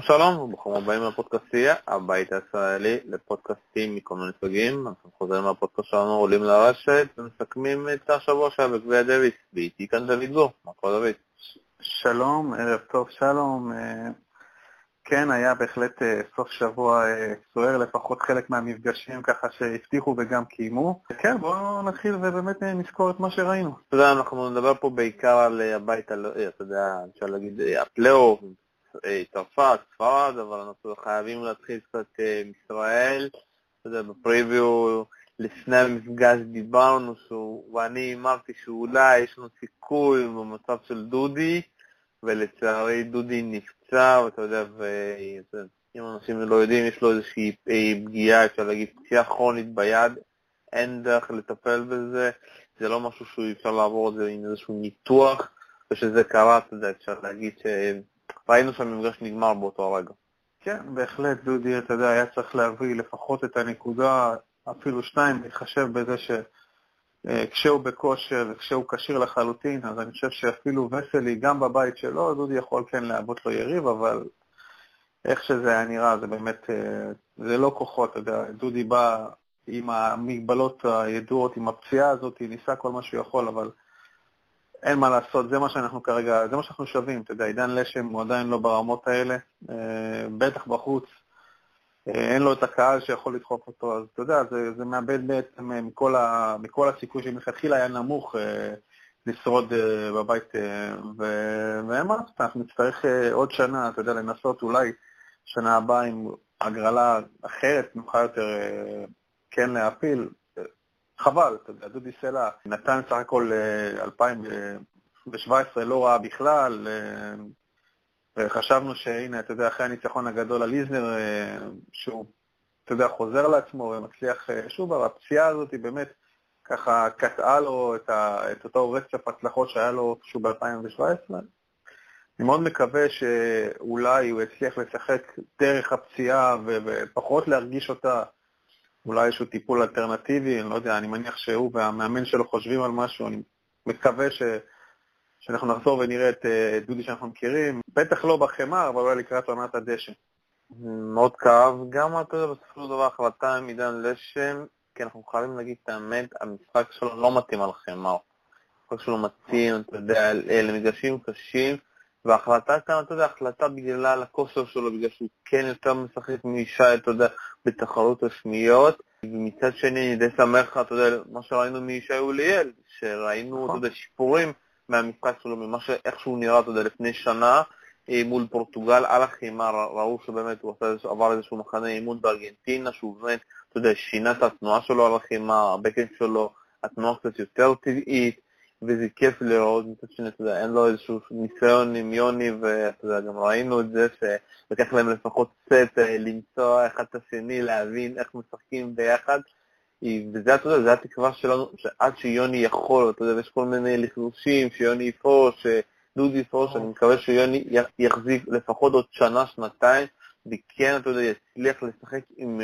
שלום שלום, וברוכים הבאים לפודקאסטיה, הבית הישראלי לפודקאסטים מכל מיני סוגים. אנחנו חוזרים מהפודקאסט שלנו, עולים לרשת ומסכמים את השבוע שהיה בגביע דוויס. ואיתי כאן דוד גור, מה קורה דוד? שלום, ערב טוב שלום. אה, כן, היה בהחלט אה, סוף שבוע אה, סוער, לפחות חלק מהמפגשים ככה שהבטיחו וגם קיימו. כן, בואו נתחיל ובאמת נזכור את מה שראינו. אתה יודע, אנחנו נדבר פה בעיקר על הבית, אתה יודע, אפשר להגיד, הפלייאוף, צרפת, ספרד, אבל אנחנו חייבים להתחיל קצת אה, עם ישראל. אתה בפריוויו לפני המפגש דיברנו, ואני אמרתי שאולי יש לנו סיכוי במצב של דודי, ולצערי דודי נפצע, ואתה יודע, ואם אנשים לא יודעים, יש לו איזושהי אה, פגיעה, אפשר להגיד, פציעה כרונית ביד, אין דרך לטפל בזה, זה לא משהו שאפשר לעבור את זה עם איזשהו ניתוח, וכשזה קרה, אתה יודע, אפשר להגיד ש... ראינו שהמפגש נגמר באותו רגע. כן, בהחלט, דודי, אתה יודע, היה צריך להביא לפחות את הנקודה, אפילו שתיים, להתחשב בזה שכשהוא בכושר וכשהוא כשיר לחלוטין, אז אני חושב שאפילו וסלי, גם בבית שלו, דודי יכול כן להוות לו יריב, אבל איך שזה היה נראה, זה באמת, אה, זה לא כוחות, אתה יודע, דודי בא עם המגבלות הידועות, עם הפציעה הזאת, ניסה כל מה שהוא יכול, אבל אין מה לעשות, זה מה שאנחנו כרגע, זה מה שאנחנו שווים, אתה יודע, עידן לשם הוא עדיין לא ברמות האלה, אה, בטח בחוץ, אה, אין לו את הקהל שיכול לדחוף אותו, אז אתה יודע, זה, זה מאבד בעצם אה, מכל, ה, מכל הסיכוי שמלכתחילה היה נמוך לשרוד בבית, ואין מה לעשות, אנחנו נצטרך עוד שנה, אתה יודע, לנסות אולי שנה הבאה עם הגרלה אחרת, נוכל יותר כן להפיל, חבל, דודי סלע נתן סך הכל 2017 אה, לא רע בכלל, אה, חשבנו שהנה, אתה יודע, אחרי הניצחון הגדול על איזנר, אה, שהוא, אתה יודע, חוזר לעצמו ומצליח שוב, אבל הפציעה הזאת היא באמת ככה קטעה לו את, ה, את אותו רצף הצלחות שהיה לו שוב ב-2017. אני מאוד מקווה שאולי הוא יצליח לשחק דרך הפציעה ופחות להרגיש אותה אולי איזשהו טיפול אלטרנטיבי, אני לא יודע, אני מניח שהוא והמאמן שלו חושבים על משהו, אני מקווה ש... שאנחנו נחזור ונראה את uh, דודי שאנחנו מכירים, בטח לא בחמר, אבל אולי לקראת עונת הדשא. מאוד כאב, גם אתה יודע, בסופו של דבר החלטה עם עידן לשם, כי אנחנו חייבים להגיד את האמת, המשחק שלו לא מתאים על חמר. המשחק שלו מתאים, אתה יודע, למגרשים קשים, וההחלטה כאן, אתה יודע, החלטה בגלל הכושר שלו, בגלל שהוא כן יותר משחק מישי, אתה יודע, בתחרות השמיות, ומצד שני אני די שמח, אתה יודע, מה שראינו מישי אוליאל, שראינו, אתה יודע, שיפורים מהמשחק שלו, ממה ש... איך שהוא נראה, אתה יודע, לפני שנה, אה, מול פורטוגל על החימה, ראו שבאמת הוא עשה, עבר איזשהו מחנה אימון בארגנטינה, שהוא באמת, אתה יודע, שינה את התנועה שלו על החימה, הבקן שלו, התנועה קצת יותר טבעית, וזה כיף לראות, מצד שני, אתה יודע, אין לו איזשהו ניסיון עם יוני, ואתה יודע, גם ראינו את זה שלקח להם לפחות סט אה, למצוא אחד את השני, להבין איך משחקים ביחד, וזה, אתה יודע, זה התקווה שלנו, שעד שיוני יכול, אתה יודע, יש כל מיני לחלושים, שיוני יפרוש, שדודי יפרוש, אני מקווה שיוני יחזיק לפחות עוד שנה, שנתיים, וכן, אתה יודע, יצליח לשחק עם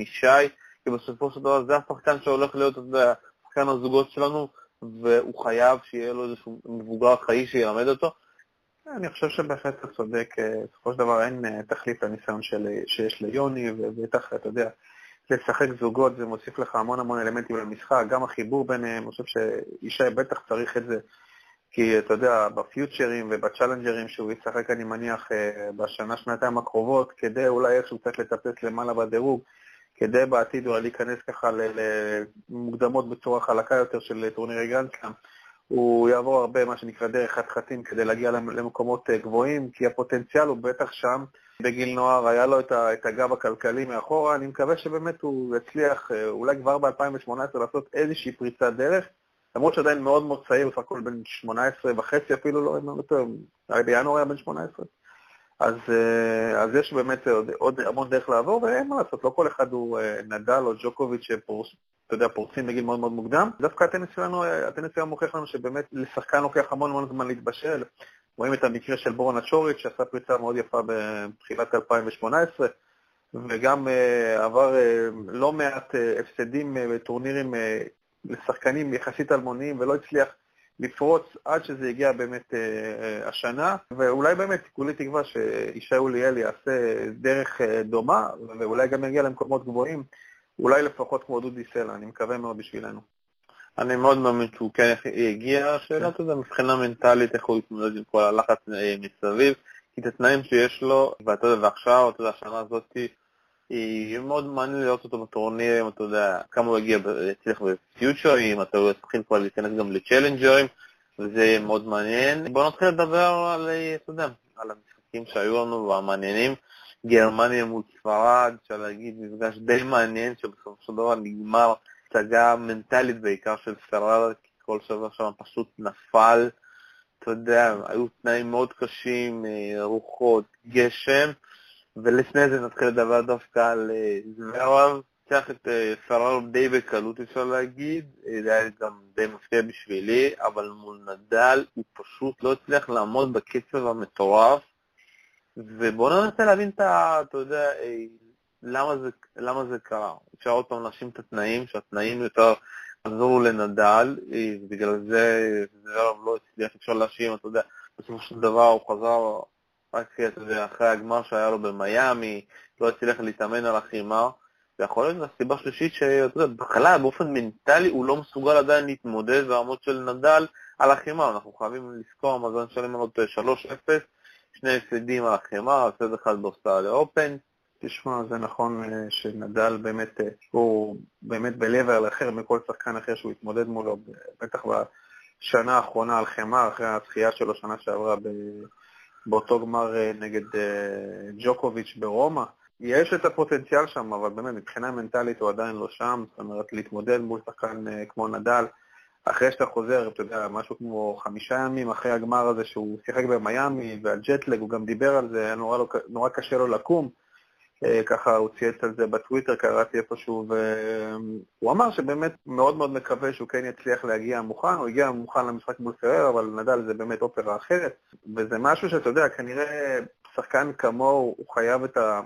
ישי, כי בסופו של דבר זה השחקן שהולך להיות, אתה יודע, שחקן הזוגות שלנו, והוא חייב שיהיה לו איזשהו מבוגר חיים שילמד אותו. אני חושב שבהחלט אתה צודק, אה, בסופו של דבר אין אה, תחליף לניסיון של, שיש ליוני, ובטח, אתה יודע, לשחק זוגות זה מוסיף לך המון המון אלמנטים למשחק, גם החיבור ביניהם, אני חושב שישי בטח צריך את זה, כי אתה יודע, בפיוצ'רס ובצ'לנג'רים שהוא ישחק, אני מניח, אה, בשנה, שנתיים הקרובות, כדי אולי איכשהו קצת לטפס למעלה בדירוג, כדי בעתיד אולי להיכנס ככה למוקדמות בצורה חלקה יותר של טורנירי גרנדסלאם, הוא יעבור הרבה מה שנקרא דרך חתחתים כדי להגיע למקומות אה, גבוהים, כי הפוטנציאל הוא בטח שם. בגיל נוער היה לו את הגב הכלכלי מאחורה, אני מקווה שבאמת הוא יצליח אה, אולי כבר ב-2018 לעשות איזושהי פריצת דרך, למרות שעדיין מאוד מאוד צעיר, בסך הכל בן 18 וחצי אפילו, לא יותר, בינואר היה בן 18. אז, אה, אז יש באמת עוד, עוד המון דרך לעבור, ואין מה לעשות, לא כל אחד הוא אה, נדל או ג'וקוביץ' שפורס, בגיל מאוד מאוד מוקדם. דווקא הטניס שלנו, אה, הטניס שלנו מוכיח לנו שבאמת לשחקן לוקח המון המון זמן להתבשל. רואים את המקרה של בורון אצ'וריץ', שעשה פריצה מאוד יפה בתחילת 2018, וגם עבר לא מעט הפסדים בטורנירים לשחקנים יחסית אלמוניים, ולא הצליח לפרוץ עד שזה הגיע באמת אה, השנה, ואולי באמת כולי תקווה שישי אוליאל יעשה דרך דומה, ואולי גם יגיע למקומות גבוהים, אולי לפחות כמו דודי סלע, אני מקווה מאוד בשבילנו. אני מאוד מאמין שהוא כן יגיע, השאלה, אתה יודע, מבחינה מנטלית, איך הוא יתמודד עם כל הלחץ מסביב, כי את התנאים שיש לו, ואתה יודע, ועכשיו, אתה יודע, השנה הזאת, מאוד מעניין לראות אותו בטורנירים, אתה יודע, כמה הוא יגיע, יצליח בפיוטרים, אתה צריכים כבר להיכנס גם לצ'לנג'רים, וזה מאוד מעניין. בואו נתחיל לדבר על, אתה יודע, על המשחקים שהיו לנו והמעניינים. גרמניה מול ספרד, אפשר להגיד, מפגש די מעניין, שבסופו של דבר נגמר הצגה מנטלית בעיקר של ספרד, כי כל שבוע שם פשוט נפל. אתה יודע, היו תנאים מאוד קשים, אה, רוחות, גשם, ולפני זה נתחיל לדבר דווקא על אה, זוורב. ניצח את אה, פראר די בקלות אפשר להגיד, זה היה גם די מפתיע בשבילי, אבל מול נדל הוא פשוט לא הצליח לעמוד בקצב המטורף, ובואו ננסה להבין את ה... אתה יודע, למה זה, למה זה קרה. אפשר עוד פעם להאשים את התנאים, שהתנאים יותר עזרו לנדל, בגלל זה זוורב לא הצליח, אפשר להאשים, אתה יודע, בסופו של דבר הוא חזר רק אחרי הגמר שהיה לו במיאמי, לא הצליח להתאמן על החימה, ויכול להיות הסיבה השלישית בהתחלה באופן מנטלי הוא לא מסוגל עדיין להתמודד ברמות של נדל על החימה, אנחנו חייבים לזכור, המאזן שלהם עוד 3-0, שני הפסדים על החימה, הפסד אחד באוסטרליה אופן, תשמע, זה נכון אה, שנדל באמת, אה, הוא באמת ב-level אחר מכל שחקן אחר שהוא התמודד מולו, בטח בשנה האחרונה על חמר, אחרי הזכייה שלו שנה שעברה באותו גמר אה, נגד ג'וקוביץ' ברומא. יש את הפוטנציאל שם, אבל באמת מבחינה מנטלית הוא עדיין לא שם, זאת אומרת להתמודד מול שחקן כמו נדל, אחרי שאתה חוזר, אתה יודע, משהו כמו חמישה ימים אחרי הגמר הזה שהוא שיחק במיאמי ועל ג'טלג, הוא גם דיבר על זה, היה נורא, נורא קשה לו לקום. אה, ככה הוא צייץ על זה בטוויטר, קראתי איפשהו, והוא אמר שבאמת מאוד מאוד מקווה שהוא כן יצליח להגיע מוכן, הוא הגיע מוכן למשחק מול פרר, אבל נדל זה באמת אופרה אחרת, וזה משהו שאתה יודע, כנראה שחקן כמוהו, הוא חייב את ה...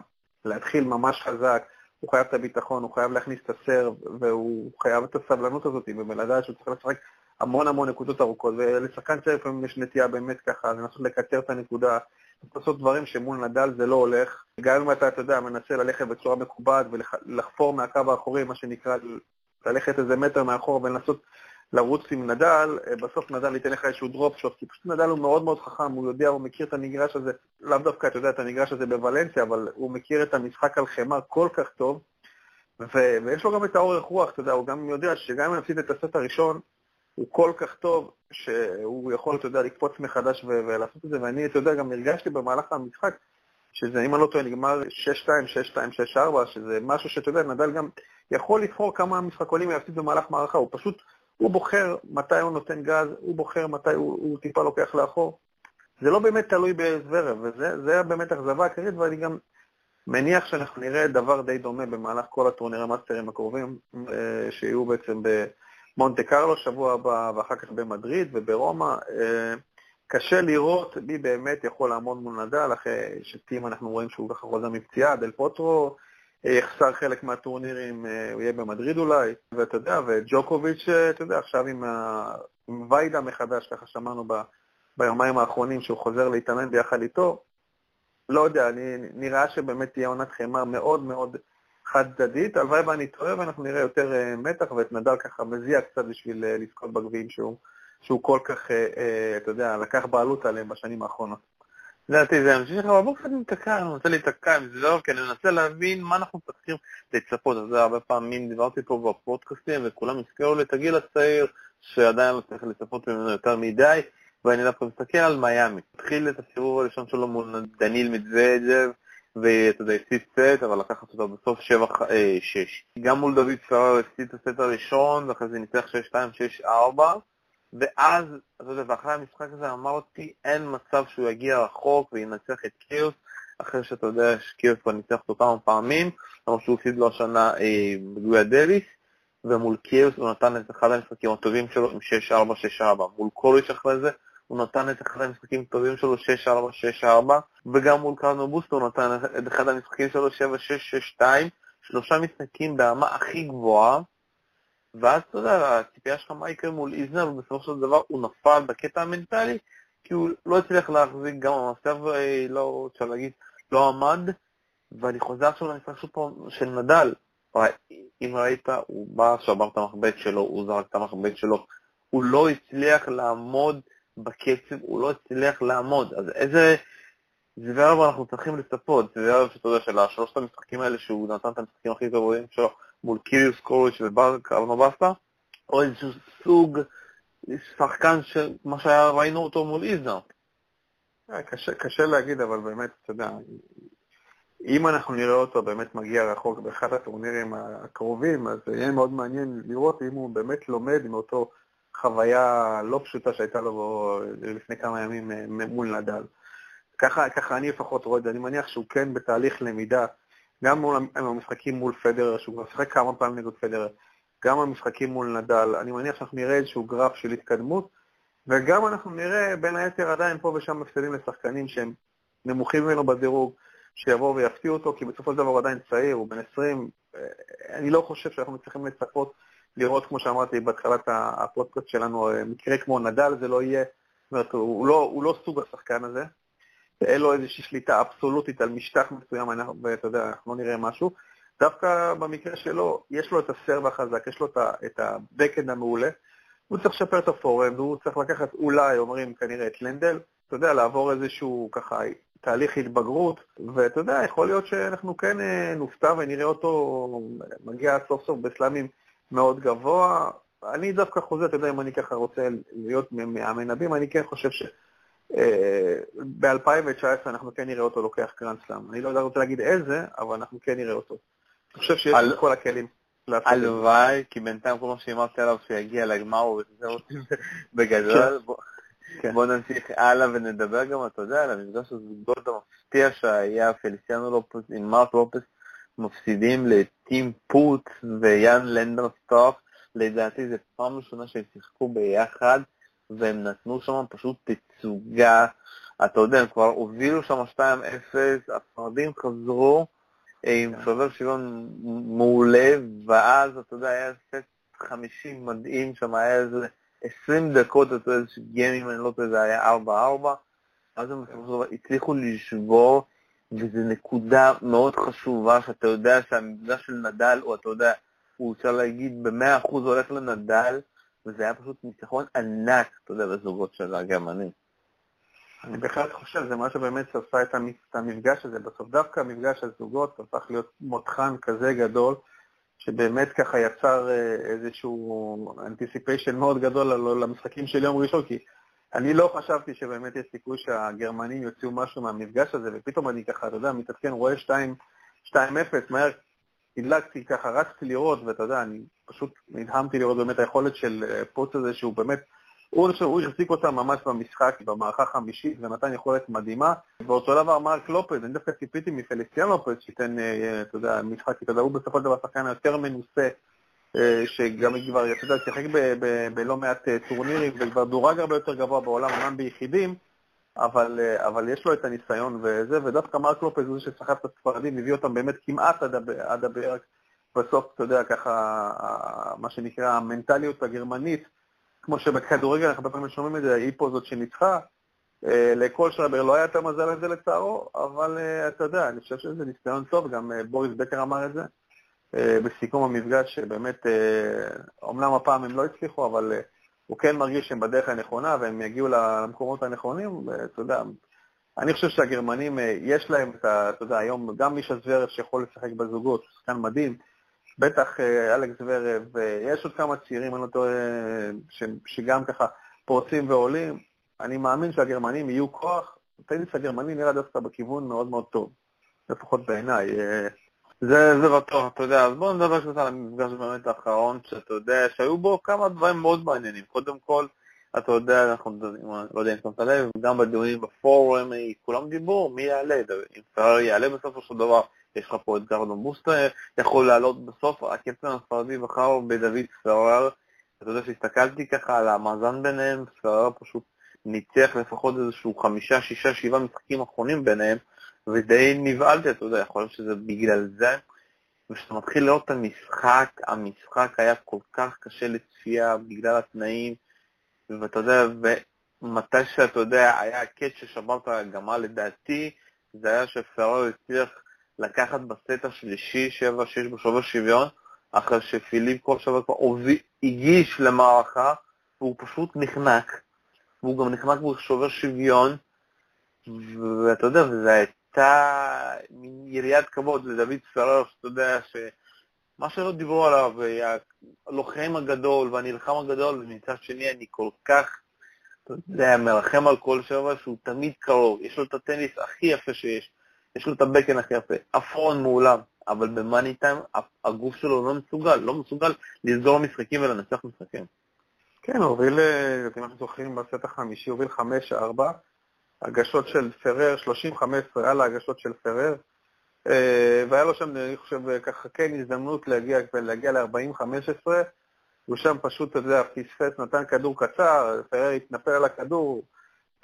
להתחיל ממש חזק, הוא חייב את הביטחון, הוא חייב להכניס את הסרב, והוא חייב את הסבלנות הזאת, ולדעת שהוא צריך לשחק המון המון נקודות ארוכות, ולשחקן צעיר לפעמים יש נטייה באמת ככה לנסות לקצר את הנקודה, לעשות דברים שמול נדל זה לא הולך. גם אם אתה, אתה יודע, מנסה ללכת בצורה מקובעת ולחפור מהקו האחורי, מה שנקרא, ללכת איזה מטר מאחור ולנסות לרוץ עם נדל, אה, בסוף נדל ייתן לך איזשהו דרופ שוט, כי פשוט נדל הוא מאוד מאוד חכם, הוא יודע, הוא מכיר את המגרש הזה, לאו דווקא, אתה יודע, את המגרש הזה בוולנסיה, אבל הוא מכיר את המשחק על חמר כל כך טוב, ו- ויש לו גם את האורך רוח, אתה יודע, הוא גם יודע שגם אם נפסיד את הסט הראשון, הוא כל כך טוב, שהוא יכול, אתה יודע, לקפוץ מחדש ו- ולעשות את זה, ואני, אתה יודע, גם הרגשתי במהלך המשחק, שזה, אם אני לא טועה, נגמר 6-2, 6-2, 6-4, שזה משהו שאתה יודע, נדל גם יכול לבחור כמה משחקונים יפסיד במהלך מערכה, הוא פשוט, הוא בוחר מתי הוא נותן גז, הוא בוחר מתי הוא, הוא טיפה לוקח לאחור. זה לא באמת תלוי בזוורב, וזה באמת אכזבה עיקרית, ואני גם מניח שאנחנו נראה דבר די דומה במהלך כל הטורנירי מאסטרים הקרובים, אה, שיהיו בעצם במונטה קרלו שבוע הבא, ואחר כך במדריד וברומא. אה, קשה לראות מי באמת יכול לעמוד מול נדל, אחרי שטים אנחנו רואים שהוא ככה חוזר מפציעה, דל פוטרו אה, יחסר חלק מהטורנירים, הוא יהיה במדריד אולי, ואתה יודע, וג'וקוביץ', אתה יודע, עכשיו עם, ה... עם ויידה מחדש, ככה שמענו ב... ביומיים האחרונים שהוא חוזר להתאמן ביחד איתו, לא יודע, אני, נראה שבאמת תהיה עונת חמר מאוד מאוד חד-צדדית, הלוואי ואני טועה ואנחנו נראה יותר uh, מתח ואת נדל ככה מזיע קצת בשביל uh, לזכות בגביעים שהוא, שהוא כל כך, uh, אתה יודע, לקח בעלות עליהם בשנים האחרונות. לדעתי זה ימשיך, אבל בואו קצת ניתקע, אני רוצה להיתקע עם זה, לא, כי אני מנסה להבין מה אנחנו צריכים לצפות, אז הרבה פעמים דיברתי פה בפודקאסטים וכולם הזכירו לי את הגיל הצעיר שעדיין לא צריך לצפות ממנו יותר מדי, ואני דווקא מסתכל על מיאמי. התחיל את הסיבוב הראשון שלו מול דניל מדוודג'ב, ואתה יודע, הפסיד סט, אבל לקחת אותו בסוף 7-6. גם מול דוד פרר הפסיד את הסט הראשון, ואחרי זה ניצח 6-2, 6-4, ואז, אתה יודע, ואחרי המשחק הזה אמרתי, אין מצב שהוא יגיע רחוק וינצח את קיוס, אחרי שאתה יודע שקיוס כבר ניצח אותו כמה פעמים, למרות שהוא הפסיד לו השנה אה, בגויה דוויס, ומול קיוס הוא נתן את אחד המשחקים הטובים שלו עם 6-4, 6-4. מול קוריש אחרי זה הוא נתן את אחד המשחקים הטובים שלו 6-4, 6-4, וגם מול קרנו בוסטו הוא נתן את אחד המשחקים שלו 7-6, 6-2, שלושה משחקים ברמה הכי גבוהה, ואז אתה יודע, הציפייה שלך מה יקרה מול איזנר, ובסופו של דבר הוא נפל בקטע המנטלי, כי הוא לא הצליח להחזיק, גם המסב לא, אפשר להגיד, לא עמד, ואני חוזר עכשיו למשחק שוב פעם של נדל. אם ראית, הוא בא, שבר את המחבט שלו, הוא זרק את המחבט שלו, הוא לא הצליח לעמוד בקצב, הוא לא הצליח לעמוד. אז איזה זוורב אנחנו צריכים לצפות? זוורב שאתה יודע, של השלושת המשחקים האלה שהוא נתן את המשחקים הכי גרועים שלו מול קיריוס קוריץ' וברקרנו בסטה, או איזשהו סוג שחקן של מה שראינו אותו מול איזנר. אה, קשה, קשה להגיד, אבל באמת, אתה יודע, אם אנחנו נראה אותו באמת מגיע רחוק באחד הטורנירים הקרובים, אז יהיה מאוד מעניין לראות אם הוא באמת לומד עם אותו חוויה לא פשוטה שהייתה לו לפני כמה ימים אה, מול נדל. ככה, ככה אני לפחות רואה את זה, אני מניח שהוא כן בתהליך למידה, גם מול המשחקים מול פדרר, שהוא כבר שיחק כמה פעמים נגד פדרר, גם המשחקים מול נדל, אני מניח שאנחנו נראה איזשהו גרף של התקדמות, וגם אנחנו נראה בין היתר עדיין פה ושם הפסדים לשחקנים שהם נמוכים ממנו בדירוג, שיבואו ויפתיעו אותו, כי בסופו של דבר הוא עדיין צעיר, הוא בן 20. אה, אני לא חושב שאנחנו צריכים לצפות לראות, כמו שאמרתי בתחילת הפודקאסט שלנו, אה, מקרה כמו נדל, זה לא יהיה, זאת אומרת, הוא לא, הוא לא סוג השחקן הזה. אין לו איזושהי שליטה אבסולוטית על משטח מסוים, ואתה יודע, אנחנו לא נראה משהו. דווקא במקרה שלו, יש לו את הסרב החזק, יש לו את הבקאנד המעולה. הוא צריך לשפר את הפורם, והוא צריך לקחת אולי, אומרים כנראה, את לנדל, אתה יודע, לעבור איזשהו ככה תהליך התבגרות, ואתה יודע, יכול להיות שאנחנו כן אה, נופתע ונראה אותו מגיע סוף סוף בסלאמים מאוד גבוה. אני דווקא חוזר, אתה יודע, אם אני ככה רוצה להיות מהמנבאים, אני כן חושב ש... אה, ב-2019 אנחנו כן נראה אותו לוקח גרנד סלאם. אני לא יודע רוצה להגיד איזה, אבל אנחנו כן נראה אותו. אני חושב שיש על... כל הכלים. הלוואי, כי בינתיים כל מה שאמרתי עליו שיגיע לגמר וזהו בגדול. כן. כן. בואו נמשיך הלאה ונדבר גם, אתה יודע, על המפגש הזוגות המפתיע שהיה פליסיאנו לופס עם מרק לופס מפסידים לטים פוט ויאן לנדרסטוף. לדעתי זו פעם ראשונה שהם שיחקו ביחד והם נתנו שם פשוט תצוגה. אתה יודע, הם כבר הובילו שם 2-0, הספרדים חזרו עם כן. שובר שוויון מעולה, ואז, אתה יודע, היה סט 50 מדהים שם, היה איזה 20 דקות, אתה יודע, איזה גיימים, אני לא יודע, זה היה 4-4, אז הם הצליחו לשבור, וזו נקודה מאוד חשובה, שאתה יודע שהמבנה של נדל, או אתה יודע, הוא אפשר להגיד ב-100% הולך לנדל, וזה היה פשוט ניצחון ענק, אתה יודע, בזוגות של הגרמנים. אני בהחלט חושב, זה מה שבאמת עשה את המפגש הזה. בסוף דווקא המפגש הזוגות הפך להיות מותחן כזה גדול, שבאמת ככה יצר אה, איזשהו אנטיסיפיישן מאוד גדול למשחקים של יום ראשון, כי אני לא חשבתי שבאמת יש סיכוי שהגרמנים יוציאו משהו מהמפגש הזה, ופתאום אני ככה, אתה יודע, מתעדכן, רואה 2-0, מהר הדלקתי ככה, רצתי לראות, ואתה יודע, אני פשוט נדהמתי לראות באמת היכולת של אה, פוץ הזה, שהוא באמת הוא, הוא החזיק אותה ממש במשחק, במערכה החמישית, ונתן יכולת מדהימה. ואותו דבר מרק לופז, אני דווקא ציפיתי מפליסיאן לופז שייתן, אה, אתה יודע, משחק, אתה יודע, הוא בסופו של דבר השחקן היותר מנוסה, אה, שגם כבר, אתה שיחק בלא מעט אה, טורנירים, וכבר דורג הרבה יותר גבוה בעולם, אמנם ביחידים, אבל, אבל יש לו את הניסיון וזה, ודווקא מרק לופז הוא זה שסחב את הספרדים, הביא אותם באמת כמעט עד הבערך. בסוף, אתה יודע, ככה, מה שנקרא, המנטליות הגרמנית, כמו שבכדורגל אנחנו הרבה פעמים שומעים את זה, היא פה זאת שניצחה. אה, לכל שרבר לא היה יותר מזל לזה לצערו, אבל אה, אתה יודע, אני חושב שזה ניסיון טוב, גם אה, בוריס בקר אמר את זה בסיכום המפגש, שבאמת, אומנם הפעם הם לא הצליחו, אבל הוא כן מרגיש שהם בדרך הנכונה והם יגיעו למקומות הנכונים, ואתה יודע, אני חושב שהגרמנים, יש להם את ה... אתה יודע, היום גם מישה זוורף שיכול לשחק בזוגות, שחקן מדהים, בטח אה, אלכס ורב, יש עוד כמה צעירים, אני לא טועה, שגם ככה פורצים ועולים. אני מאמין שהגרמנים יהיו כוח, הטניס הגרמני נראה דווקא בכיוון מאוד מאוד טוב, לפחות בעיניי. אה. זה, זה בטוח, אתה יודע, אז בואו נדבר קצת על המפגש באמת האחרון, שאתה יודע, שהיו בו כמה דברים מאוד מעניינים. קודם כל, אתה יודע, אנחנו לא יודע אם שמת לב, גם בדיונים בפורום, כולם דיברו, מי יעלה, אם פרארי יעלה בסופו של דבר, יש לך פה את גרדון בוסטר, יכול לעלות בסוף, הקפטן הספרדי בחר בדוד פרר, אתה יודע שהסתכלתי ככה על המאזן ביניהם, פרר פשוט ניצח לפחות איזשהו חמישה, שישה, שבעה משחקים אחרונים ביניהם, ודי נבהלתי, אתה יודע, יכול להיות שזה בגלל זה. וכשאתה מתחיל לראות את המשחק, המשחק היה כל כך קשה לצפייה בגלל התנאים, ואתה יודע, ומתי שאתה יודע, היה הקט ששבר את הגמל לדעתי, זה היה שפרר הצליח לקחת בסט השלישי 7-6 בשובר שוויון, אחרי שפיליפ כל שבוע כבר הגיש למערכה, והוא פשוט נחנק, והוא גם נחנק בשובר שוויון, ואתה יודע, וזו הייתה מין יריית כבוד לדוד פרר, שאתה יודע, שמה שלא דיברו עליו, הלוחם הגדול והנלחם הגדול, ומצד שני אני כל כך, אתה יודע, מרחם על כל שבע שהוא תמיד קרוב, יש לו את הטניס הכי יפה שיש, יש לו את הבקן הכי יפה, אפרון מעולם, אבל במאני טיים הגוף שלו לא מסוגל, לא מסוגל לסגור משחקים ולנצח משחקים. כן, הוביל, אם אנחנו זוכרים, בסט החמישי, הוביל 5-4, הגשות של פרר, 30-15 על ההגשות של פרר, אה, והיה לו שם, אני חושב, ככה כן הזדמנות להגיע, להגיע ל-40-15, הוא שם פשוט, אתה יודע, פספס, נתן כדור קצר, פרר התנפל על הכדור,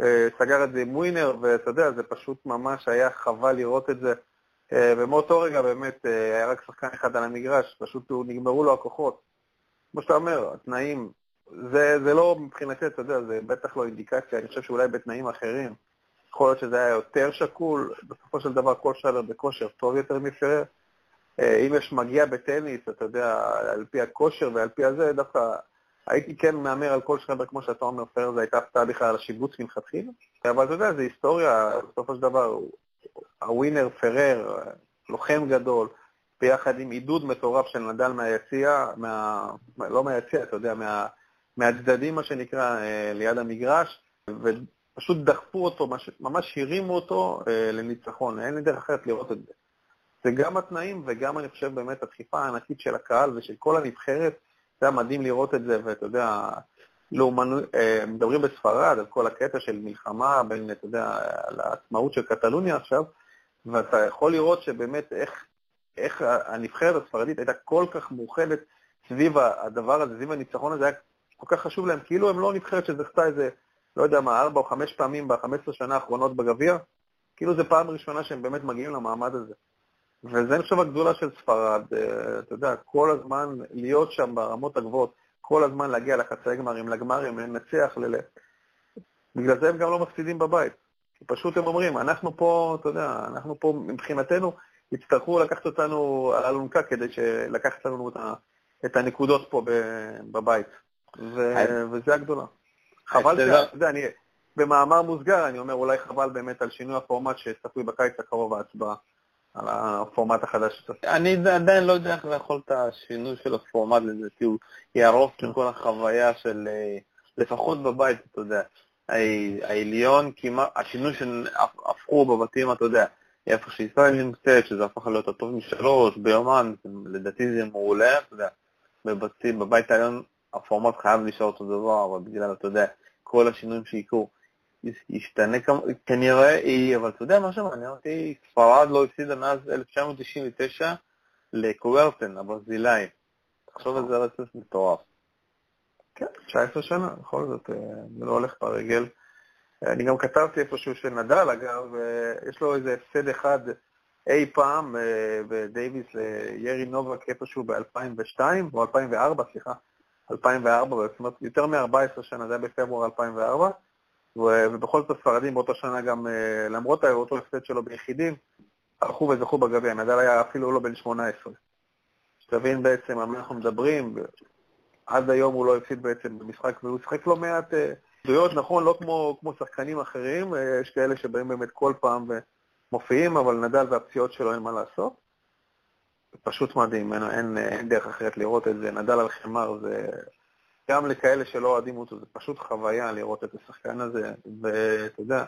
אה, סגר את זה עם ווינר, ואתה יודע, זה פשוט ממש היה חבל לראות את זה. אה, ומאותו רגע באמת היה רק שחקן אחד על המגרש, פשוט נגמרו לו הכוחות. כמו שאתה אומר, התנאים זה, זה לא מבחינתי, אתה יודע, זה בטח לא אינדיקציה, אני חושב שאולי בתנאים אחרים, יכול להיות שזה היה יותר שקול, בסופו של דבר כל שלר בכושר טוב יותר מפרר. אה, אם יש מגיע בטניס, אתה יודע, על פי הכושר ועל פי הזה, דווקא הייתי כן מהמר על כל שלר, כמו שאתה אומר, פרר, זו הייתה הפתעה בכלל על השיבוץ מלכתחילה. אבל אתה יודע, זו היסטוריה, בסופו של דבר, הווינר פרר, לוחם גדול, ביחד עם עידוד מטורף של נדל מהיציע, מה, לא מהיציע, אתה יודע, מה, מהצדדים, מה שנקרא, אה, ליד המגרש, ופשוט דחפו אותו, ממש הרימו אותו אה, לניצחון, אין לי דרך אחרת לראות את זה. זה גם התנאים וגם, אני חושב, באמת הדחיפה הענקית של הקהל ושל כל הנבחרת, זה היה מדהים לראות את זה, ואתה יודע, לאומנו, אה, מדברים בספרד על כל הקטע של מלחמה בין, אתה יודע, על העצמאות של קטלוניה עכשיו, ואתה יכול לראות שבאמת איך, איך הנבחרת הספרדית הייתה כל כך מאוחדת סביב הדבר הזה, סביב הניצחון הזה, היה כל כך חשוב להם, כאילו הם לא נבחרת שזכתה איזה, לא יודע מה, ארבע או חמש פעמים ב-15 שנה האחרונות בגביע, כאילו זו פעם ראשונה שהם באמת מגיעים למעמד הזה. וזה חושב הגדולה של ספרד, אה, אתה יודע, כל הזמן להיות שם ברמות הגבוהות, כל הזמן להגיע לחצי גמרים, לגמרים, לנצח, ל... בגלל זה הם גם לא מפסידים בבית. פשוט הם אומרים, אנחנו פה, אתה יודע, אנחנו פה מבחינתנו, יצטרכו לקחת אותנו על אלונקה כדי לקחת לנו את הנקודות פה בבית. וזה הגדולה. חבל ש... זה, אני, במאמר מוסגר אני אומר, אולי חבל באמת על שינוי הפורמט שצפוי בקיץ הקרוב ההצבעה. על הפורמט החדש. אני עדיין לא יודע איך לאכול את השינוי של הפורמט, לדעתי הוא יהרוס את כל החוויה של, אה, לפחות בבית, אתה יודע. העליון, כמעט, השינוי שהפכו בבתים, אתה יודע, איפה שישראל נמצאת, שזה הפך להיות הטוב משלוש, ביומן, לדעתי זה מעולה, אתה יודע, בבתים, בבית העליון הפורמט חייב להישאר אותו דבר, אבל בגלל, אתה יודע, כל השינויים שיקרו, ישתנה כנראה, אבל אתה יודע מה שמעניין אותי, ספרד לא הפסידה מאז 1999 לקוורטן, הברזילאי. תחשוב על זה רצף מטורף. כן, 19 שנה, בכל זאת, אה, זה לא הולך ברגל. אני גם כתבתי איפשהו שנדל, אגב, אה, יש לו איזה הפסד אחד אי פעם אה, בדייוויס לירי נובק איפשהו ב-2002, או 2004, סליחה, 2004, זאת אומרת יותר מ-14 שנה, זה היה בפברואר 2004, ובכל זאת הספרדים באותה שנה גם, אה, למרות אותו הפסד שלו ביחידים, הלכו וזכו בגביע, נדל היה אפילו לא בן 18. שתבין בעצם על מה אנחנו מדברים, עד היום הוא לא הפסיד בעצם במשחק, והוא שיחק לא מעט אה, עדויות, נכון, לא כמו, כמו שחקנים אחרים, אה, יש כאלה שבאים באמת כל פעם ומופיעים, אבל נדל והפציעות שלו אין מה לעשות. פשוט מדהים, אין, אין, אין דרך אחרת לראות את זה. נדל על חמר זה... גם לכאלה שלא אוהדים אותו, זה פשוט חוויה לראות את השחקן הזה, ואתה יודע,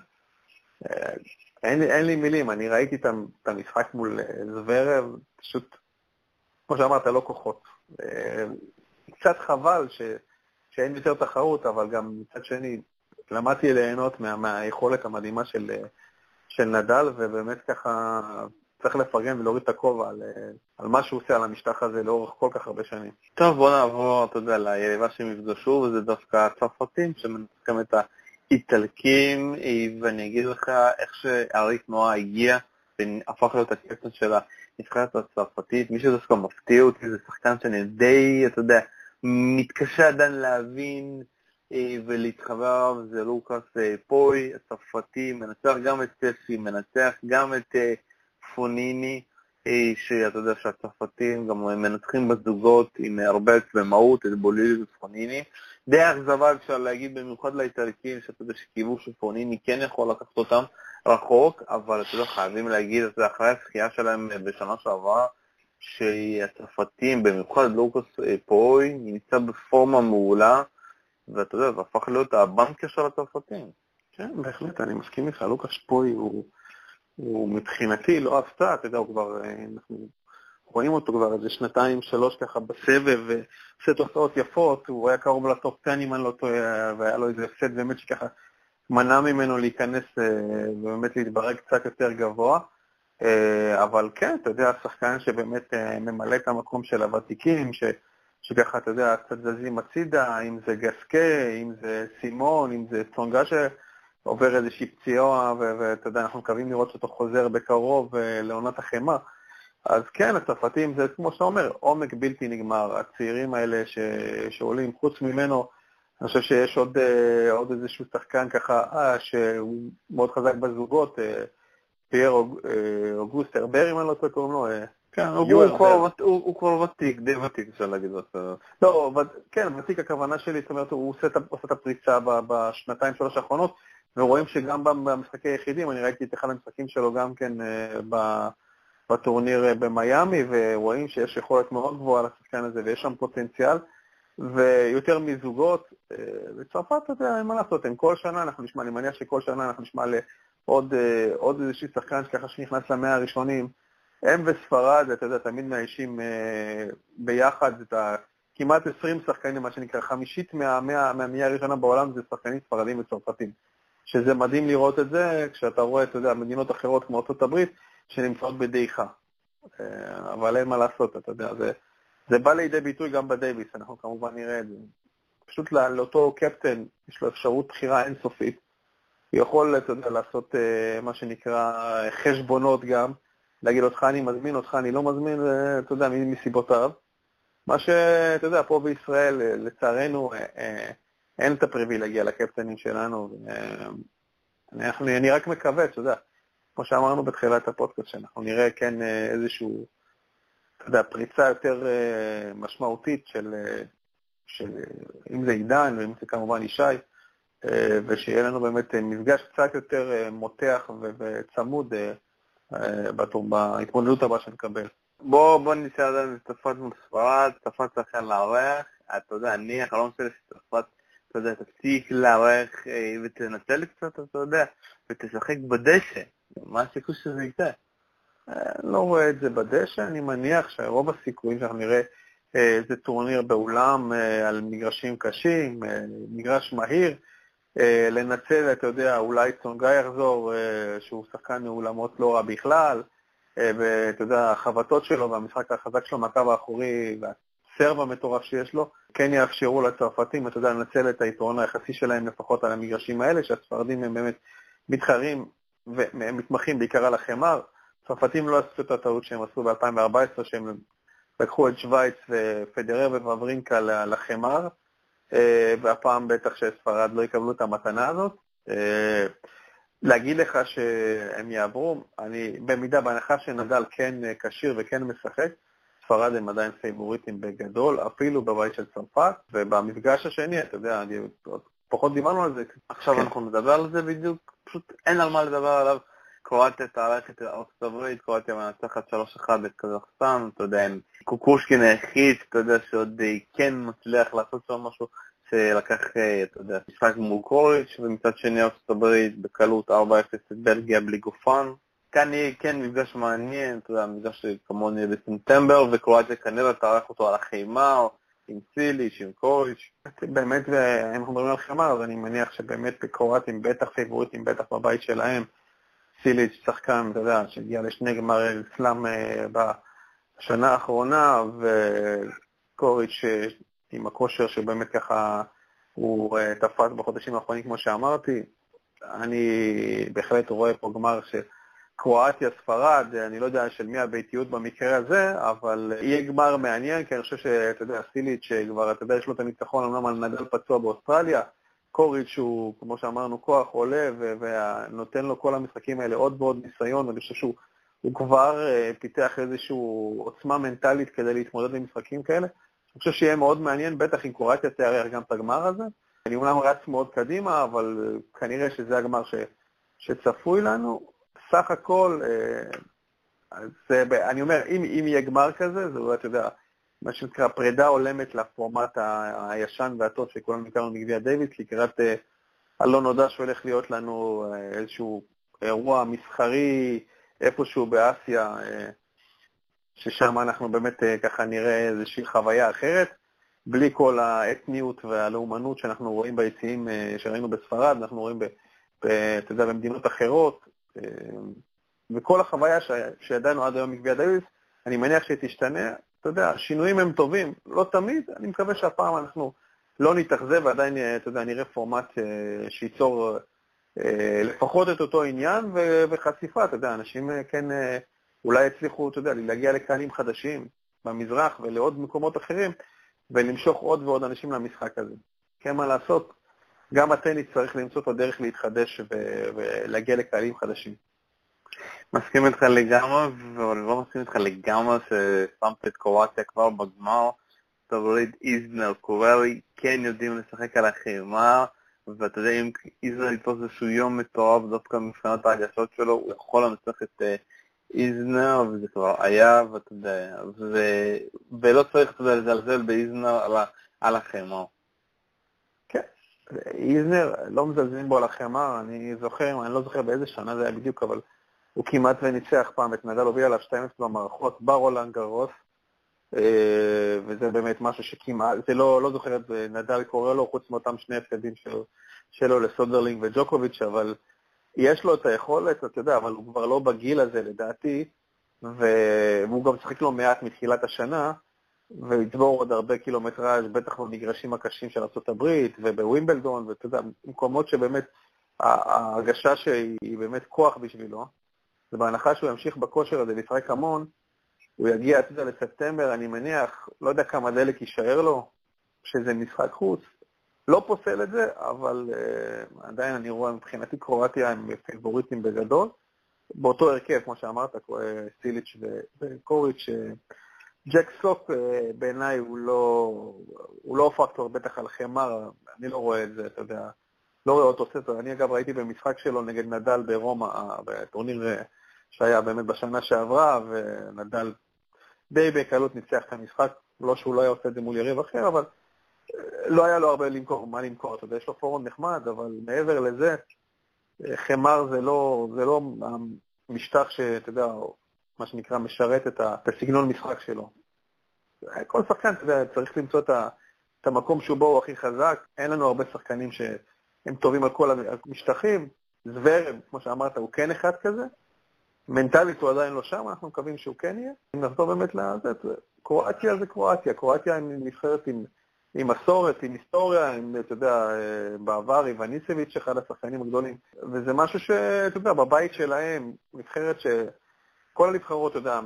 אין, אין לי מילים, אני ראיתי את המשחק מול זוורב, פשוט, כמו שאמרת, לא כוחות. קצת חבל ש, שאין יותר תחרות, אבל גם מצד שני, למדתי ליהנות מה, מהיכולת המדהימה של, של נדל, ובאמת ככה צריך לפרגן ולהוריד את הכובע על, אה, על מה שהוא עושה על המשטח הזה לאורך כל כך הרבה שנים. טוב, בוא נעבור, אתה יודע, ליריבה שהם יפגשו, וזה דווקא הצרפתים שמנצחים את האיטלקים, ואני אגיד לך איך שאריק נועה הגיע, והפך להיות הקפטן של נבחרת הצרפתית, מי שדווקא מפתיע אותי זה שחקן שאני די, אתה יודע, מתקשה עדיין להבין אה, ולהתחבר אליו, זה לוקאס אה, פוי, הצרפתי, מנצח גם את ספי, מנצח גם את פוניני, שאתה יודע שהצרפתים גם מנצחים בזוגות עם הרבה עצמאות, את בולילי ופוניני. די אכזבה אפשר להגיד, במיוחד לאיטלקים, שאתה יודע שקיוו שפוניני כן יכול לקחת אותם רחוק, אבל אתה יודע, חייבים להגיד את זה אחרי הזכייה שלהם בשנה שעברה, שהצרפתים, במיוחד לוקאס פוי, נמצא בפורמה מעולה, ואתה יודע, זה הפך להיות הבנקר של הצרפתים. כן, בהחלט, אני מסכים איתך, לוקאס פוי הוא, הוא מבחינתי לא הפתעה, אתה יודע, הוא כבר, אה, אנחנו רואים אותו כבר איזה שנתיים, שלוש ככה בסבב, ועושה תוצאות יפות, הוא היה קרוב לטופ 10 אם אני לא טועה, והיה לו איזה הפסד באמת שככה מנע ממנו להיכנס אה, ובאמת להתברג קצת יותר גבוה. אה, אבל כן, אתה יודע, שחקן שבאמת ממלא את המקום של הוותיקים, ש... שככה, אתה יודע, קצת זזים הצידה, אם זה גסקה, אם זה סימון, אם זה צונגה שעובר איזושהי פציעה, ואתה יודע, אנחנו מקווים לראות שאותו חוזר בקרוב אה, לעונת החמאה. אז כן, הצרפתים זה, כמו שאתה אומר, עומק בלתי נגמר. הצעירים האלה ש... שעולים, חוץ ממנו, אני חושב שיש עוד, אה, עוד איזשהו שחקן ככה, אה, שהוא מאוד חזק בזוגות, אה, פייר אוגוסט הרבר, אם אני לא טועה, קוראים לו, כן, הוא כבר ותיק, די ותיק, אפשר להגיד. לא, כן, ותיק הכוונה שלי, זאת אומרת, הוא עושה את הפריצה בשנתיים, שלוש האחרונות, ורואים שגם במשחקי היחידים, אני ראיתי את אחד המשחקים שלו גם כן אה, בטורניר אה, במיאמי, ורואים שיש יכולת מאוד גבוהה לשחקן הזה, ויש שם פוטנציאל, ויותר מזוגות, אה, בצרפת, אתה יודע, אין מה לעשות, הם כל שנה, אנחנו נשמע, אני מניח שכל שנה אנחנו נשמע לעוד איזשהו שחקן שככה שנכנס למאה הראשונים, הם וספרד, אתה יודע, תמיד מאיישים אה, ביחד את ה... כמעט 20 שחקנים, מה שנקרא, חמישית מהמאה מה, הראשונה בעולם זה שחקנים ספרדים וצרפתים. שזה מדהים לראות את זה כשאתה רואה, אתה יודע, מדינות אחרות כמו ארה"ב שנמצאות בדעיכה. אה, אבל אין מה לעשות, אתה יודע, זה, זה בא לידי ביטוי גם בדייוויס, אנחנו כמובן נראה את זה. פשוט לאותו קפטן יש לו אפשרות בחירה אינסופית. הוא יכול, אתה יודע, לעשות אה, מה שנקרא חשבונות גם, להגיד אותך אני מזמין, אותך אני לא מזמין, אתה יודע, מסיבותיו. מה שאתה יודע, פה בישראל, לצערנו, אה, אה, אין את הפריבילגיה לקפטנים שלנו. אני, אני רק מקווה, אתה יודע, כמו שאמרנו בתחילת הפודקאסט, שאנחנו נראה כן אה, איזשהו, אתה יודע, פריצה יותר משמעותית של, של אם זה עידן ואם זה כמובן ישי, ושיהיה לנו באמת מפגש קצת יותר מותח וצמוד אה, בהתמודדות הבאה שנקבל. בוא, בוא ננסה לדעת אם צרפת מול ספרד, צרפת צריכה לארח, אתה יודע, אני, החלום שלי שצרפת, אתה יודע, תפסיק לארח אה, ותנצל קצת, אתה יודע, ותשחק בדשא, מה הסיכוי שזה יקרה? אה, לא רואה את זה בדשא, אני מניח שרוב הסיכויים שאנחנו נראה איזה טורניר באולם על מגרשים קשים, מגרש מהיר, אה, לנצל, אתה יודע, אולי צונגה יחזור, אה, שהוא שחקן מאולמות לא רע בכלל, אה, ואתה יודע, החבטות שלו והמשחק החזק שלו מהקו האחורי והסרב המטורף שיש לו, כן יאפשרו לצרפתים, אתה יודע, לנצל את היתרון היחסי שלהם לפחות על המגרשים האלה, שהספרדים הם באמת מתחרים והם מתמחים בעיקר על החמר. צרפתים לא עשו את הטעות שהם עשו ב-2014, שהם לקחו את שווייץ ופדרר וברברינקה לחמר, אה, והפעם בטח שספרד לא יקבלו את המתנה הזאת. אה, להגיד לך שהם יעברו, אני במידה, בהנחה שנדל כן כשיר וכן משחק, ספרד הם עדיין פייבוריטים בגדול, אפילו בבית של צרפת, ובמפגש השני, אתה יודע, אני, פחות דיברנו על זה. עכשיו כן. אנחנו נדבר על זה בדיוק, פשוט אין על מה לדבר עליו. קרואטיה תארח את ארצות הברית, קרואטיה מנצחת 3-1 את קזחסטן, אתה יודע, עם קוקושקין היחיד, אתה יודע, שעוד אה, כן מצליח לעשות שם משהו, שלקח, אה, אתה יודע, משחק מול קוריץ', ומצד שני ארצות הברית בקלות 4-0 את בלגיה בלי גופן. כאן יהיה כן מפגש מעניין, אתה יודע, מפגש כמוני יהיה בספטמבר, וקרואטיה כנראה תארח אותו על החימה, עם סיליש, עם קוריץ'. באמת, אם אנחנו מדברים על חימה, אז אני מניח שבאמת קרואטים בטח פיבוריטים, בטח בבית שלהם. סיליץ', שחקן, אתה יודע, שהגיע לשני גמרי סלאם אה, בשנה האחרונה, וקוריץ' אה, עם הכושר שבאמת ככה הוא אה, תפס בחודשים האחרונים, כמו שאמרתי. אני בהחלט רואה פה גמר. קרואטיה, ספרד, אני לא יודע של מי הביתיות במקרה הזה, אבל יהיה גמר מעניין, כי אני חושב שאתה יודע, סיליץ' שכבר, אתה יודע, יש לו את הניצחון, אמנם על נדל פצוע באוסטרליה, קוריץ' הוא, כמו שאמרנו, כוח עולה, ונותן לו כל המשחקים האלה עוד ועוד ניסיון, ואני חושב שהוא כבר פיתח איזושהי עוצמה מנטלית כדי להתמודד עם משחקים כאלה. אני חושב שיהיה מאוד מעניין, בטח אם קרואטיה תארח גם את הגמר הזה. אני אומנם רץ מאוד קדימה, אבל כנראה שזה הגמר ש, שצפוי לנו. סך הכל, זה, אני אומר, אם, אם יהיה גמר כזה, זה אולי, אתה יודע, מה שנקרא פרידה הולמת לפורמט הישן והטוב שכולנו הכרנו מגביע דיוויס, לקראת הלא נודע שהולך להיות לנו איזשהו אירוע מסחרי איפשהו באסיה, ששם אנחנו באמת ככה נראה איזושהי חוויה אחרת, בלי כל האתניות והלאומנות שאנחנו רואים ביציעים שראינו בספרד, אנחנו רואים, אתה יודע, במדינות אחרות, וכל החוויה שידענו עד היום מגביע דיוויס, אני מניח שתשתנה. אתה יודע, השינויים הם טובים, לא תמיד, אני מקווה שהפעם אנחנו לא נתאכזב ועדיין, אתה יודע, נראה פורמט שייצור לפחות את אותו עניין וחשיפה, אתה יודע, אנשים כן אולי יצליחו, אתה יודע, להגיע לקהלים חדשים במזרח ולעוד מקומות אחרים, ולמשוך עוד ועוד אנשים למשחק הזה. כן, מה לעשות, גם הטניס צריך למצוא את הדרך להתחדש ולהגיע לקהלים חדשים. מסכים איתך לגמרי, אבל לא מסכים איתך לגמרי ששמת את קרואטיה כבר בגמר. תבריד איזנר, קורלי, כן יודעים לשחק על החימה, ואתה יודע, אם איזנר יתפוס איזשהו יום מטורף דווקא מבחינת ההגשות שלו, הוא יכול לנצח את איזנר, וזה כבר היה, ואתה יודע, ו... ולא צריך, לזלזל באיזנר על, ה... על החמר. איזנר, לא מזלזלים בו על החמר, אני זוכר, אני לא זוכר באיזה שנה זה היה בדיוק, אבל הוא כמעט וניצח פעם את נדל, הוביל עליו 12 במערכות ברולנד גרוס, וזה באמת משהו שכמעט, זה לא, לא זוכר את נדל קורא לו, חוץ מאותם שני הפקדים שלו, שלו לסודרלינג וג'וקוביץ', אבל יש לו את היכולת, אתה יודע, אבל הוא כבר לא בגיל הזה לדעתי, והוא גם שחק לו מעט מתחילת השנה, ויצבור עוד הרבה קילומטראז' בטח במגרשים הקשים של ארה"ב ובווימבלדון, ואתה יודע, מקומות שבאמת ההרגשה שהיא באמת כוח בשבילו, ובהנחה שהוא ימשיך בכושר הזה וישחק המון, הוא יגיע, אתה יודע, לספטמבר, אני מניח, לא יודע כמה דלק יישאר לו, שזה משחק חוץ, לא פוסל את זה, אבל uh, עדיין אני רואה מבחינתי קרואטיה הם פיבוריטים בגדול. באותו הרכב, כמו שאמרת, סיליץ' וקוריץ', ג'ק סוק uh, בעיניי הוא לא, הוא לא פקטור בטח על חמר, אני לא רואה את זה, אתה יודע, לא רואה אותו סטר. אני אגב ראיתי במשחק שלו נגד נדל ברומא, בטורניר שהיה באמת בשנה שעברה, ונדל די בקלות ניצח את המשחק, לא שהוא לא היה עושה את זה מול יריב אחר, אבל לא היה לו הרבה למכור, מה למכור, אתה יודע, יש לו פורום נחמד, אבל מעבר לזה, חמר זה לא, זה לא המשטח שאתה יודע, מה שנקרא, משרת את, הסגנון משחק שלו. כל שחקן, צריך למצוא את, את המקום שבו הוא הכי חזק. אין לנו הרבה שחקנים שהם טובים על כל המשטחים. זוורב, כמו שאמרת, הוא כן אחד כזה. מנטלית הוא עדיין לא שם, אנחנו מקווים שהוא כן יהיה. אם נחזור באמת לזה, קרואטיה זה קרואטיה. קרואטיה היא נבחרת עם... עם מסורת, עם היסטוריה, עם, אתה יודע, בעבר איווניסביץ', אחד השחקנים הגדולים, וזה משהו שאתה יודע, בבית שלהם, נבחרת שכל הנבחרות, אתה יודע,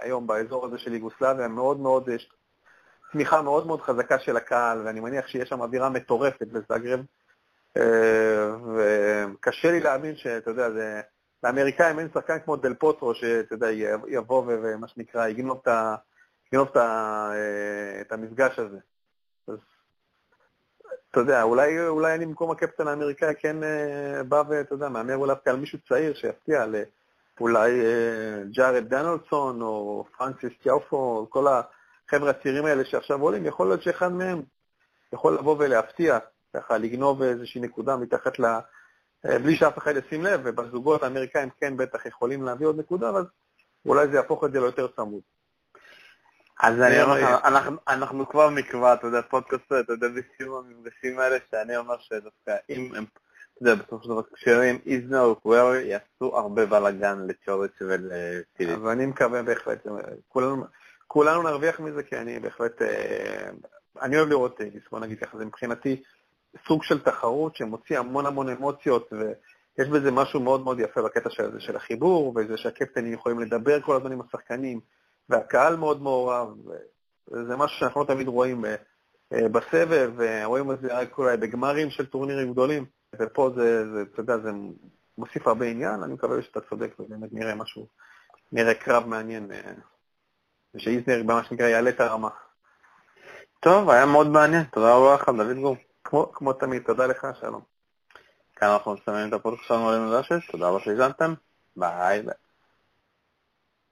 היום באזור הזה של יוגוסלביה, מאוד מאוד, יש תמיכה מאוד מאוד חזקה של הקהל, ואני מניח שיש שם אווירה מטורפת בזאגרב, וקשה לי להאמין שאתה יודע, זה... לאמריקאים אין שחקן כמו דל פוטרו, שאתה יודע, יבוא ומה שנקרא, יגנוב את, ה... יגנוב את, ה... את המפגש הזה. אז אתה יודע, אולי, אולי אני במקום הקפטן האמריקאי כן אה, בא ואתה יודע, מהמר אולי על מישהו צעיר שיפתיע, אולי אה, ג'ארד דנלסון או פרנסיס קיאופו, כל החבר'ה הצעירים האלה שעכשיו עולים, יכול להיות שאחד מהם יכול לבוא ולהפתיע, ככה לגנוב איזושהי נקודה מתחת ל... אה, בלי שאף אחד ישים לב, ובזוגות האמריקאים כן בטח יכולים להביא עוד נקודה, אז אולי זה יהפוך את זה ליותר צמוד. אז אני אומר לך, אנחנו, אנחנו כבר נקבע, אתה יודע, פודקאסט, אתה יודע, בסיום המפגשים האלה, שאני אומר שדווקא אם הם, אתה יודע, בסופו של דבר כשרים איזנר וקוויר יעשו הרבה בלאגן לצ'ורץ' ולטילי. אז אני מקווה בהחלט, כולנו, כולנו נרוויח מזה, כי אני בהחלט, אה, אני אוהב לראות טניס, בוא נגיד ככה, זה מבחינתי סוג של תחרות שמוציא המון המון אמוציות, יש בזה משהו מאוד מאוד יפה בקטע של, של החיבור, וזה שהקפטנים יכולים לדבר כל הזמן עם השחקנים, והקהל מאוד מעורב, וזה משהו שאנחנו לא תמיד רואים אה, בסבב, רואים את זה רק אולי בגמרים של טורנירים גדולים, ופה זה, זה, אתה יודע, זה מוסיף הרבה עניין, אני מקווה שאתה צודק ובאמת נראה משהו, נראה קרב מעניין, אה, ושאיזנר מה שנקרא יעלה את הרמה. טוב, היה מאוד מעניין, תודה רבה לך, דוד גור. כמו, כמו תמיד, תודה לך, שלום. כאן אנחנו מסיימים את הפודקאסט שלנו על תודה רבה שהזנתם, ביי ביי.